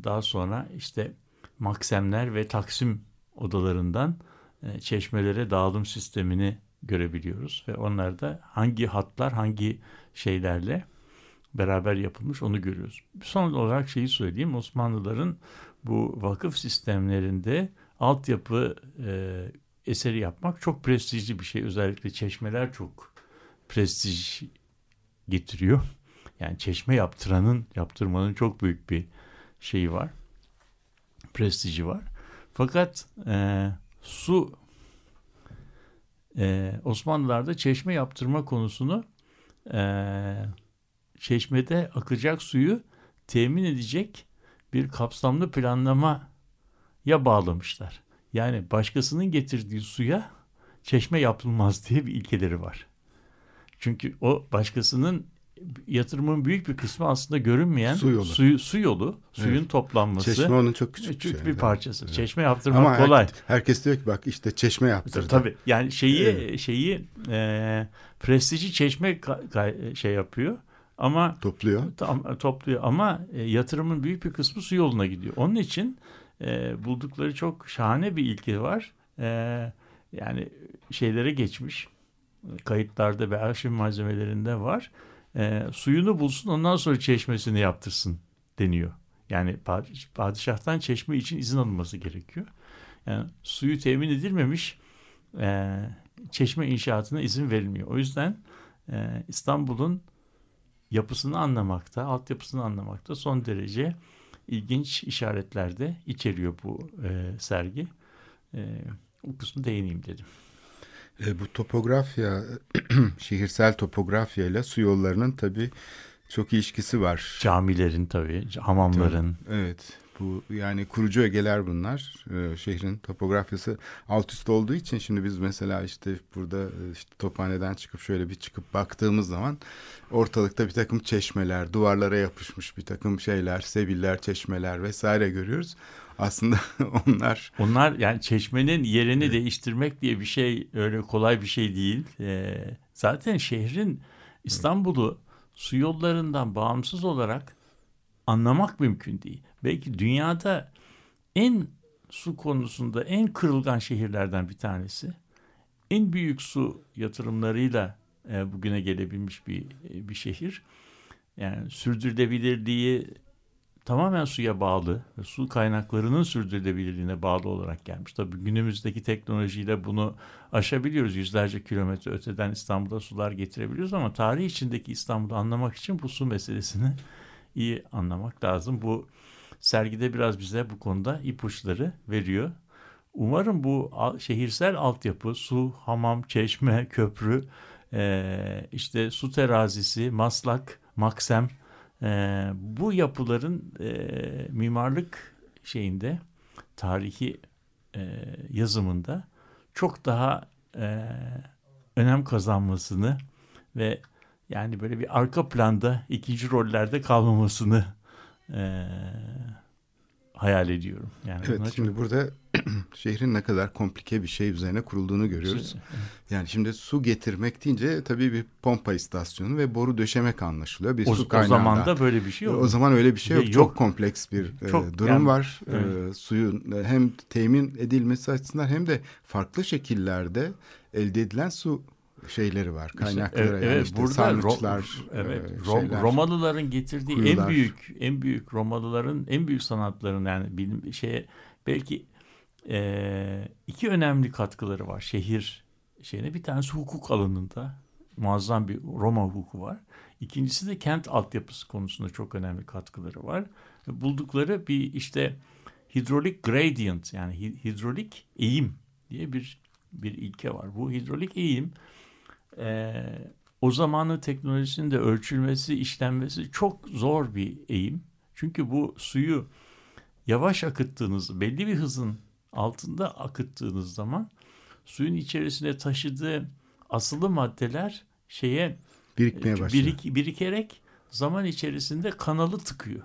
[SPEAKER 4] daha sonra işte maksemler ve taksim odalarından e, çeşmelere dağılım sistemini görebiliyoruz ve onlarda hangi hatlar hangi şeylerle beraber yapılmış onu görüyoruz. Son olarak şeyi söyleyeyim Osmanlıların bu vakıf sistemlerinde altyapı e, eseri yapmak çok prestijli bir şey. Özellikle çeşmeler çok prestij getiriyor. Yani çeşme yaptıranın, yaptırmanın çok büyük bir şeyi var. Prestiji var. Fakat e, su e, Osmanlılar'da çeşme yaptırma konusunu e, çeşmede akacak suyu temin edecek bir kapsamlı planlamaya bağlamışlar. Yani başkasının getirdiği suya çeşme yapılmaz diye bir ilkeleri var. Çünkü o başkasının yatırımın büyük bir kısmı aslında görünmeyen
[SPEAKER 3] su yolu.
[SPEAKER 4] Su, su yolu, suyun
[SPEAKER 3] evet.
[SPEAKER 4] toplanması.
[SPEAKER 3] Çeşme onun çok küçük,
[SPEAKER 4] küçük
[SPEAKER 3] şey.
[SPEAKER 4] bir parçası.
[SPEAKER 3] Evet.
[SPEAKER 4] Çeşme yaptırmak
[SPEAKER 3] Ama
[SPEAKER 4] kolay.
[SPEAKER 3] Her, herkes diyor ki bak işte çeşme yaptırdı.
[SPEAKER 4] Tabii. Yani şeyi
[SPEAKER 3] evet.
[SPEAKER 4] şeyi e, prestiji çeşme şey yapıyor. Ama
[SPEAKER 3] topluyor.
[SPEAKER 4] Tam, topluyor ama e, yatırımın büyük bir kısmı su yoluna gidiyor. Onun için e, buldukları çok şahane bir ilke var. E, yani şeylere geçmiş. Kayıtlarda ve arşiv malzemelerinde var. E, suyunu bulsun ondan sonra çeşmesini yaptırsın deniyor. Yani padişahtan çeşme için izin alınması gerekiyor. Yani suyu temin edilmemiş e, çeşme inşaatına izin verilmiyor. O yüzden e, İstanbul'un yapısını anlamakta, altyapısını anlamakta son derece ilginç işaretler de içeriyor bu e, sergi. E, o kısmı değineyim dedim.
[SPEAKER 3] E, bu topografya, şehirsel topografya ile su yollarının tabii çok ilişkisi var.
[SPEAKER 4] Camilerin tabii, hamamların.
[SPEAKER 3] Tabii, evet. Bu yani kurucu ögeler bunlar. Ee, şehrin topografyası alt üst olduğu için şimdi biz mesela işte burada işte tophaneden çıkıp şöyle bir çıkıp baktığımız zaman ortalıkta bir takım çeşmeler, duvarlara yapışmış bir takım şeyler, sebiller, çeşmeler vesaire görüyoruz. Aslında onlar
[SPEAKER 4] onlar yani çeşmenin yerini değiştirmek diye bir şey öyle kolay bir şey değil. Ee, zaten şehrin İstanbul'u su yollarından bağımsız olarak anlamak mümkün değil. Belki dünyada en su konusunda en kırılgan şehirlerden bir tanesi. En büyük su yatırımlarıyla e, bugüne gelebilmiş bir e, bir şehir. Yani sürdürülebilirliği tamamen suya bağlı ve su kaynaklarının sürdürülebilirliğine bağlı olarak gelmiş. Tabii günümüzdeki teknolojiyle bunu aşabiliyoruz. Yüzlerce kilometre öteden İstanbul'a sular getirebiliyoruz ama tarih içindeki İstanbul'u anlamak için bu su meselesini iyi anlamak lazım. Bu sergide biraz bize bu konuda ipuçları veriyor. Umarım bu şehirsel altyapı, su, hamam, çeşme, köprü, işte su terazisi, maslak, maksem, bu yapıların mimarlık şeyinde, tarihi yazımında çok daha önem kazanmasını ve yani böyle bir arka planda ikinci rollerde kalmamasını e, hayal ediyorum. Yani
[SPEAKER 3] evet şimdi burada şehrin ne kadar komplike bir şey üzerine kurulduğunu görüyoruz. Yani şimdi su getirmek deyince tabii bir pompa istasyonu ve boru döşemek anlaşılıyor. Bir
[SPEAKER 4] O,
[SPEAKER 3] su
[SPEAKER 4] o
[SPEAKER 3] kaynağından.
[SPEAKER 4] zaman da böyle bir şey yok.
[SPEAKER 3] O zaman öyle bir şey yok.
[SPEAKER 4] Yok.
[SPEAKER 3] Çok kompleks bir e,
[SPEAKER 4] Çok,
[SPEAKER 3] durum
[SPEAKER 4] yani,
[SPEAKER 3] var. E,
[SPEAKER 4] evet.
[SPEAKER 3] suyun e, hem temin edilmesi açısından hem de farklı şekillerde elde edilen su şeyleri var. Kaynakları
[SPEAKER 4] Evet,
[SPEAKER 3] yani
[SPEAKER 4] evet,
[SPEAKER 3] işte
[SPEAKER 4] burada
[SPEAKER 3] sarnıçlar,
[SPEAKER 4] Ro- evet,
[SPEAKER 3] e, şeyler.
[SPEAKER 4] Romalıların getirdiği
[SPEAKER 3] kuyular.
[SPEAKER 4] en büyük en büyük Romalıların en büyük sanatların yani bilim şeye belki e, iki önemli katkıları var şehir şeyine bir tanesi hukuk alanında muazzam bir Roma hukuku var. İkincisi de kent altyapısı konusunda çok önemli katkıları var. Buldukları bir işte hidrolik gradient yani hi- hidrolik eğim diye bir bir ilke var. Bu hidrolik eğim e, o zamanın teknolojisinin de ölçülmesi, işlenmesi çok zor bir eğim. Çünkü bu suyu yavaş akıttığınız, belli bir hızın altında akıttığınız zaman suyun içerisine taşıdığı asılı maddeler şeye
[SPEAKER 3] birikmeye başlıyor.
[SPEAKER 4] birik, birikerek zaman içerisinde kanalı tıkıyor.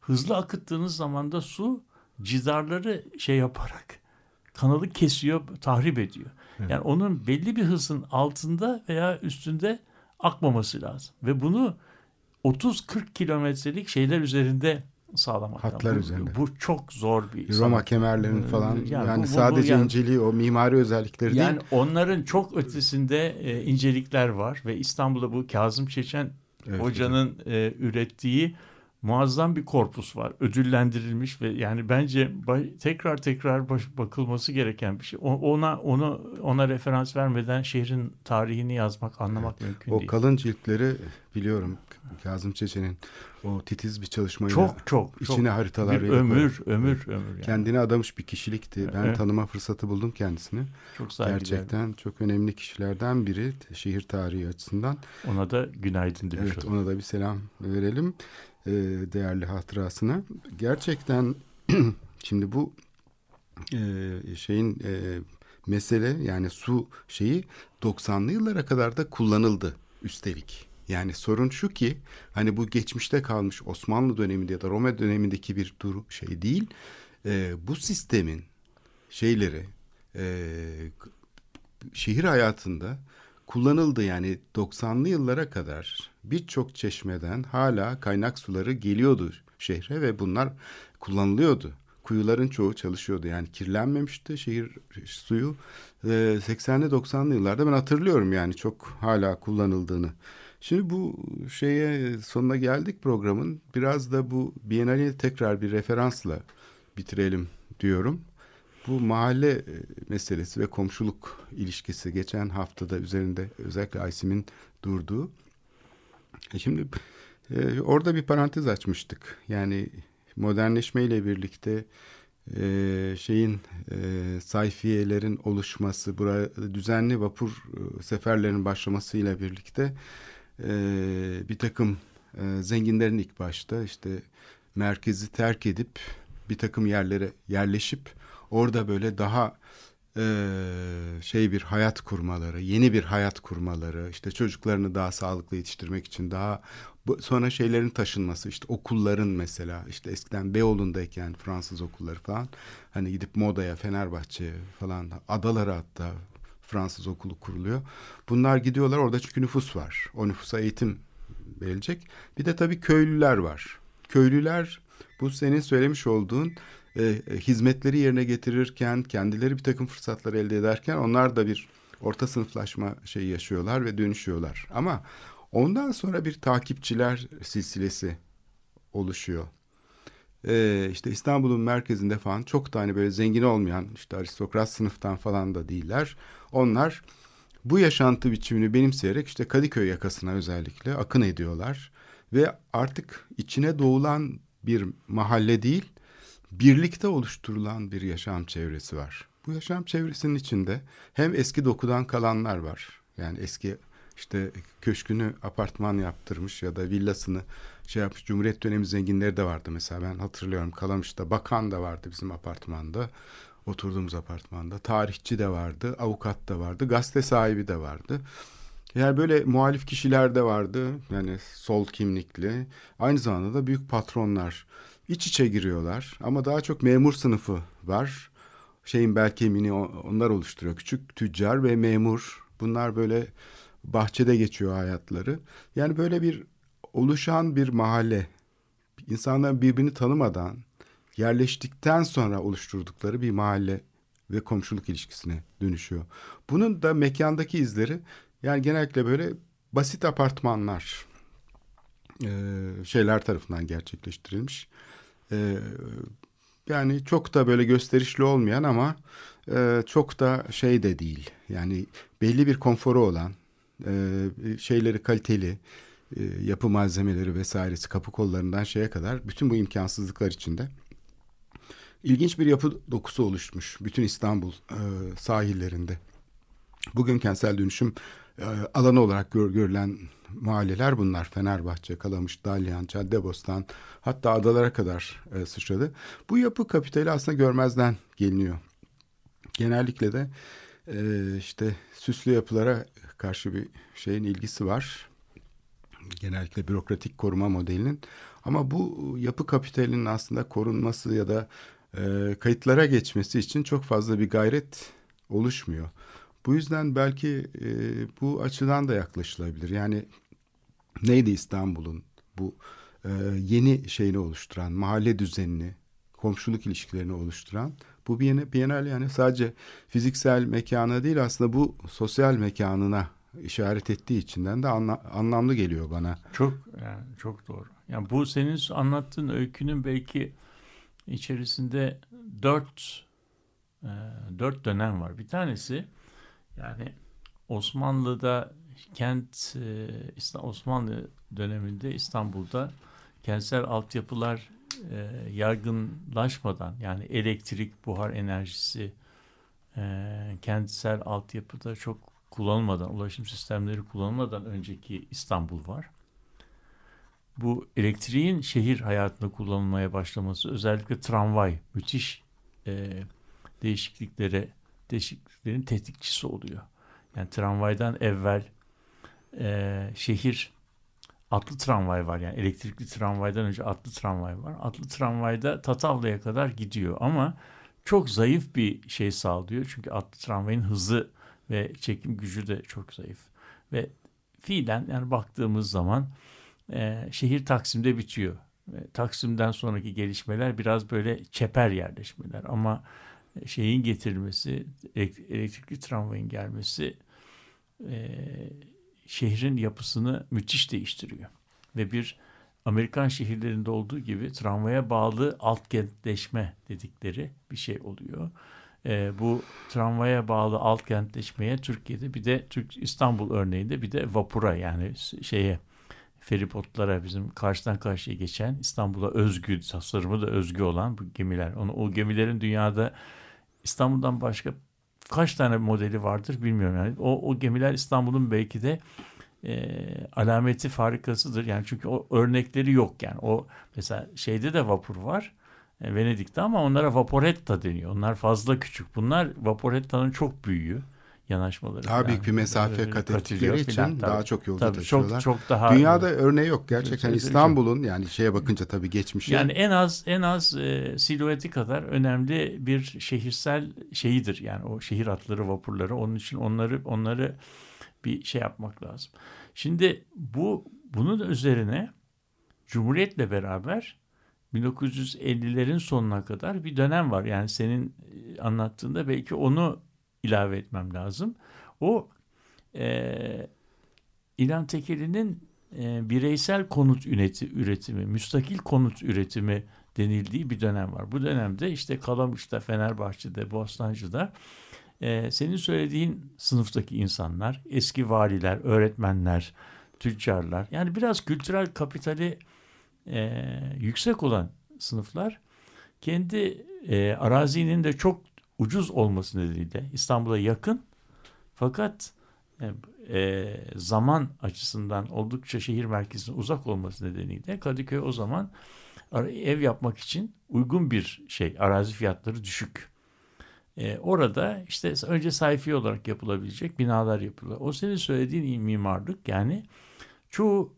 [SPEAKER 4] Hızlı akıttığınız zaman da su cidarları şey yaparak kanalı kesiyor, tahrip ediyor. Yani onun belli bir hızın altında veya üstünde akmaması lazım. Ve bunu 30-40 kilometrelik şeyler üzerinde sağlamak
[SPEAKER 3] Hatlar
[SPEAKER 4] lazım. Bu-
[SPEAKER 3] üzerinde.
[SPEAKER 4] Bu çok zor bir
[SPEAKER 3] Roma
[SPEAKER 4] sanat.
[SPEAKER 3] kemerlerin
[SPEAKER 4] Ee,
[SPEAKER 3] falan
[SPEAKER 4] yani
[SPEAKER 3] yani,
[SPEAKER 4] bu- bu- bu
[SPEAKER 3] sadece
[SPEAKER 4] yani-
[SPEAKER 3] inceliği o mimari özellikleri
[SPEAKER 4] Yani
[SPEAKER 3] değil.
[SPEAKER 4] onların çok ötesinde e, incelikler var ve İstanbul'da bu Kazım Çeçen
[SPEAKER 3] Evet,
[SPEAKER 4] hocanın e, ürettiği muazzam bir korpus var. Ödüllendirilmiş ve yani bence tekrar tekrar bakılması gereken bir şey. O- Ona onu ona referans vermeden şehrin tarihini yazmak, anlamak mümkün
[SPEAKER 3] O
[SPEAKER 4] değil.
[SPEAKER 3] kalın ciltleri biliyorum Kazım Çeçen'in o titiz bir çalışmayla
[SPEAKER 4] çok çok çok
[SPEAKER 3] içine haritalar
[SPEAKER 4] bir ömür ömür ömür yani.
[SPEAKER 3] kendine adamış bir kişilikti. Ben
[SPEAKER 4] Evet.
[SPEAKER 3] tanıma fırsatı buldum kendisini.
[SPEAKER 4] çok saygıdeğer.
[SPEAKER 3] Gerçekten çok önemli kişilerden biri şehir tarihi açısından.
[SPEAKER 4] Ona da günaydın demiş
[SPEAKER 3] Evet
[SPEAKER 4] olalım.
[SPEAKER 3] ona da bir selam verelim e, değerli hatırasına. Gerçekten şimdi bu e, şeyin e, mesele yani su şeyi 90'lı yıllara kadar da kullanıldı üstelik. Yani sorun şu ki hani bu geçmişte kalmış Osmanlı döneminde ya da Roma dönemindeki bir durum şey değil. E, bu sistemin şeyleri e, şehir hayatında kullanıldı yani 90'lı yıllara kadar birçok çeşmeden hala kaynak suları geliyordu şehre ve bunlar kullanılıyordu. Kuyuların çoğu çalışıyordu yani kirlenmemişti şehir suyu. Ee, 80'li 90'lı yıllarda ben hatırlıyorum yani çok hala kullanıldığını. Şimdi bu şeye sonuna geldik programın. Biraz da bu Biennale'yi tekrar bir referansla bitirelim diyorum. Bu mahalle e, meselesi ve komşuluk ilişkisi geçen haftada üzerinde özellikle Aysim'in durduğu. E Şimdi e, orada bir parantez açmıştık. Yani modernleşmeyle birlikte e, şeyin e, sayfiyelerin oluşması, buraya düzenli vapur e, seferlerinin başlamasıyla birlikte e, bir takım e, zenginlerin ilk başta işte merkezi terk edip bir takım yerlere yerleşip orada böyle daha e, şey bir hayat kurmaları, yeni bir hayat kurmaları, işte çocuklarını daha sağlıklı yetiştirmek için daha sonra şeylerin taşınması, işte okulların mesela, işte eskiden Beyoğlu'ndayken Fransız okulları falan, hani gidip Moda'ya, Fenerbahçe'ye falan, adalara hatta Fransız okulu kuruluyor. Bunlar gidiyorlar orada çünkü nüfus var. O nüfusa eğitim verilecek. Bir de tabii köylüler var. Köylüler bu senin söylemiş olduğun e, hizmetleri yerine getirirken kendileri bir takım fırsatlar elde ederken onlar da bir orta sınıflaşma şeyi yaşıyorlar ve dönüşüyorlar. Ama ondan sonra bir takipçiler silsilesi oluşuyor. Ee, işte İstanbul'un merkezinde falan çok da hani böyle zengin olmayan işte aristokrat sınıftan falan da değiller. Onlar bu yaşantı biçimini benimseyerek işte Kadıköy yakasına özellikle akın ediyorlar. Ve artık içine doğulan bir mahalle değil, birlikte oluşturulan bir yaşam çevresi var. Bu yaşam çevresinin içinde hem eski dokudan kalanlar var. Yani eski işte köşkünü apartman yaptırmış ya da villasını şey yapmış. Cumhuriyet dönemi zenginleri de vardı mesela ben hatırlıyorum Kalamış'ta bakan da vardı bizim apartmanda. Oturduğumuz apartmanda. Tarihçi de vardı, avukat da vardı, gazete sahibi de vardı. Yani böyle muhalif kişiler de vardı. Yani sol kimlikli. Aynı zamanda da büyük patronlar iç içe giriyorlar. Ama daha çok memur sınıfı var. şeyin bel kemiğini onlar oluşturuyor. Küçük tüccar ve memur. Bunlar böyle bahçede geçiyor hayatları. Yani böyle bir oluşan bir mahalle. İnsanlar birbirini tanımadan yerleştikten sonra oluşturdukları bir mahalle ve komşuluk ilişkisine dönüşüyor. Bunun da mekandaki izleri yani genellikle böyle basit apartmanlar şeyler tarafından gerçekleştirilmiş. E, yani çok da böyle gösterişli olmayan ama e, çok da şey de değil. Yani belli bir konforu olan e, şeyleri kaliteli e, yapı malzemeleri vesairesi kapı kollarından şeye kadar bütün bu imkansızlıklar içinde ilginç bir yapı dokusu oluşmuş bütün İstanbul e, sahillerinde. Bugün kentsel dönüşüm e, alanı olarak gör, görülen mahalleler bunlar. Fenerbahçe, Kalamış, Dalyan, Caddebostan hatta adalara kadar e, sıçradı. Bu yapı kapitali aslında görmezden geliniyor. Genellikle de e, işte süslü yapılara karşı bir şeyin ilgisi var. Genellikle bürokratik koruma modelinin. Ama bu yapı kapitalinin aslında korunması ya da e, kayıtlara geçmesi için çok fazla bir gayret oluşmuyor. Bu yüzden belki e, bu açıdan da yaklaşılabilir. Yani neydi İstanbul'un bu e, yeni şeyini oluşturan, mahalle düzenini, komşuluk ilişkilerini oluşturan bu Bienal, Bienal yani sadece fiziksel mekana değil aslında bu sosyal mekanına işaret ettiği içinden de anla, anlamlı geliyor bana.
[SPEAKER 4] Çok yani çok doğru. Yani bu senin anlattığın öykünün belki içerisinde dört e, dört dönem var. Bir tanesi yani Osmanlı'da kent e, Osmanlı döneminde İstanbul'da kentsel altyapılar e, yaygınlaşmadan yani elektrik, buhar enerjisi e, kentsel altyapıda çok kullanılmadan, ulaşım sistemleri kullanılmadan önceki İstanbul var. Bu elektriğin şehir hayatında kullanılmaya başlaması özellikle tramvay müthiş değişikliklere değişikliklerin tetikçisi oluyor. Yani tramvaydan evvel e, şehir atlı tramvay var yani elektrikli tramvaydan önce atlı tramvay var. Atlı tramvayda Tatavla'ya kadar gidiyor ama çok zayıf bir şey sağlıyor. Çünkü atlı tramvayın hızı ve çekim gücü de çok zayıf. Ve fiilen yani baktığımız zaman e, şehir Taksim'de bitiyor. Ve Taksim'den sonraki gelişmeler biraz böyle çeper yerleşmeler ama şeyin getirilmesi, elek- elektrikli tramvayın gelmesi e, şehrin yapısını müthiş değiştiriyor. Ve bir Amerikan şehirlerinde olduğu gibi tramvaya bağlı alt kentleşme dedikleri bir şey oluyor. E, bu tramvaya bağlı alt kentleşmeye Türkiye'de bir de Türk İstanbul örneğinde bir de vapura yani şeye feribotlara bizim karşıdan karşıya geçen İstanbul'a özgü tasarımı da özgü olan bu gemiler. Onu, o gemilerin dünyada İstanbul'dan başka kaç tane modeli vardır bilmiyorum yani. O, o gemiler İstanbul'un belki de e, alameti farikasıdır. Yani çünkü o örnekleri yok yani. O mesela şeyde de vapur var. e, Venedik'te ama onlara vaporetta deniyor. Onlar fazla küçük. Bunlar vaporetta'nın çok büyüğü yanaşmaları.
[SPEAKER 3] Daha
[SPEAKER 4] falan.
[SPEAKER 3] büyük bir mesafe kat ettikleri için
[SPEAKER 4] Tabii.
[SPEAKER 3] daha çok yolda
[SPEAKER 4] Tabii
[SPEAKER 3] taşıyorlar.
[SPEAKER 4] çok çok daha
[SPEAKER 3] Dünyada örneği yok gerçekten İstanbul'un yani şeye bakınca tabii geçmişe
[SPEAKER 4] yani en az en az e, silüeti kadar önemli bir şehirsel şeyidir. Yani o şehir atları, vapurları. Onun için onları onları bir şey yapmak lazım. Şimdi bu bunun üzerine Cumhuriyet'le beraber 1950'lerin sonuna kadar bir dönem var. Yani senin e, anlattığında belki onu ilave etmem lazım. O e, İlhan Tekeli'nin e, bireysel konut üreti, üretimi, müstakil konut üretimi denildiği bir dönem var. Bu dönemde işte Kalamış'ta, Fenerbahçe'de, Bostancı'da e, senin söylediğin sınıftaki insanlar, eski valiler, öğretmenler, tüccarlar, yani biraz kültürel kapitali e, yüksek olan sınıflar kendi e, arazinin de çok ucuz olması nedeniyle İstanbul'a yakın fakat e, e, zaman açısından oldukça şehir merkezine uzak olması nedeniyle Kadıköy o zaman ev yapmak için uygun bir şey. Arazi fiyatları düşük. E, orada işte önce sayfi olarak yapılabilecek binalar yapılıyor. O senin söylediğin mimarlık yani çoğu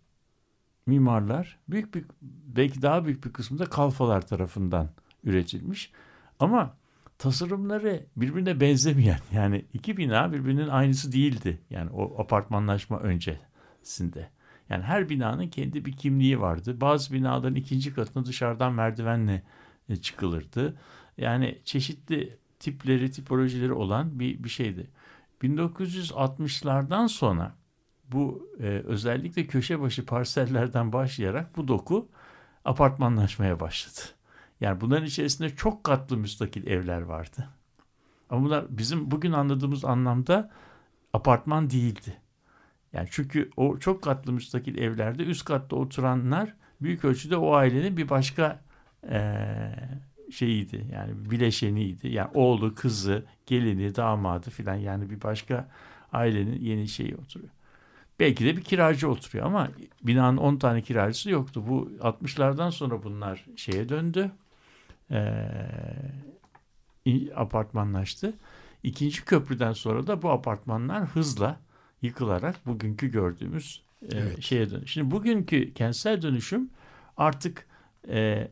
[SPEAKER 4] mimarlar büyük bir belki daha büyük bir kısmı da kalfalar tarafından üretilmiş. Ama tasarımları birbirine benzemeyen yani iki bina birbirinin aynısı değildi. Yani o apartmanlaşma öncesinde. Yani her binanın kendi bir kimliği vardı. Bazı binaların ikinci katına dışarıdan merdivenle e, çıkılırdı. Yani çeşitli tipleri, tipolojileri olan bir, bir şeydi. 1960'lardan sonra bu e, özellikle köşe başı parsellerden başlayarak bu doku apartmanlaşmaya başladı. Yani bunların içerisinde çok katlı müstakil evler vardı. Ama bunlar bizim bugün anladığımız anlamda apartman değildi. Yani çünkü o çok katlı müstakil evlerde üst katta oturanlar büyük ölçüde o ailenin bir başka e, şeyiydi. Yani bileşeniydi. Yani oğlu, kızı, gelini, damadı filan yani bir başka ailenin yeni şeyi oturuyor. Belki de bir kiracı oturuyor ama binanın 10 tane kiracısı yoktu. Bu 60'lardan sonra bunlar şeye döndü. Ee, apartmanlaştı. İkinci köprüden sonra da bu apartmanlar hızla yıkılarak bugünkü gördüğümüz e, evet. şeye dönüş. Şimdi bugünkü kentsel dönüşüm artık e,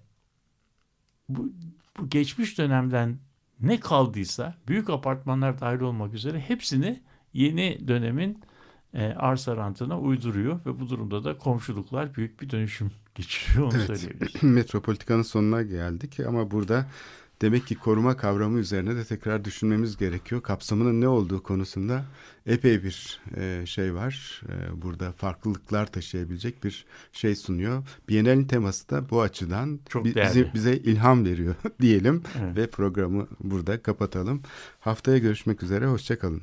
[SPEAKER 4] bu, bu geçmiş dönemden ne kaldıysa büyük apartmanlar dahil olmak üzere hepsini yeni dönemin e, arsa rantına uyduruyor ve bu durumda da komşuluklar büyük bir dönüşüm geçiriyor onu evet. söyleyebiliriz.
[SPEAKER 3] Metropolitikanın sonuna geldik ama burada demek ki koruma kavramı üzerine de tekrar düşünmemiz gerekiyor. Kapsamının ne olduğu konusunda epey bir e, şey var. E, burada farklılıklar taşıyabilecek bir şey sunuyor. Biennial'in teması da bu açıdan
[SPEAKER 4] Çok
[SPEAKER 3] bi- bize, bize ilham veriyor diyelim evet. ve programı burada kapatalım. Haftaya görüşmek üzere, hoşçakalın.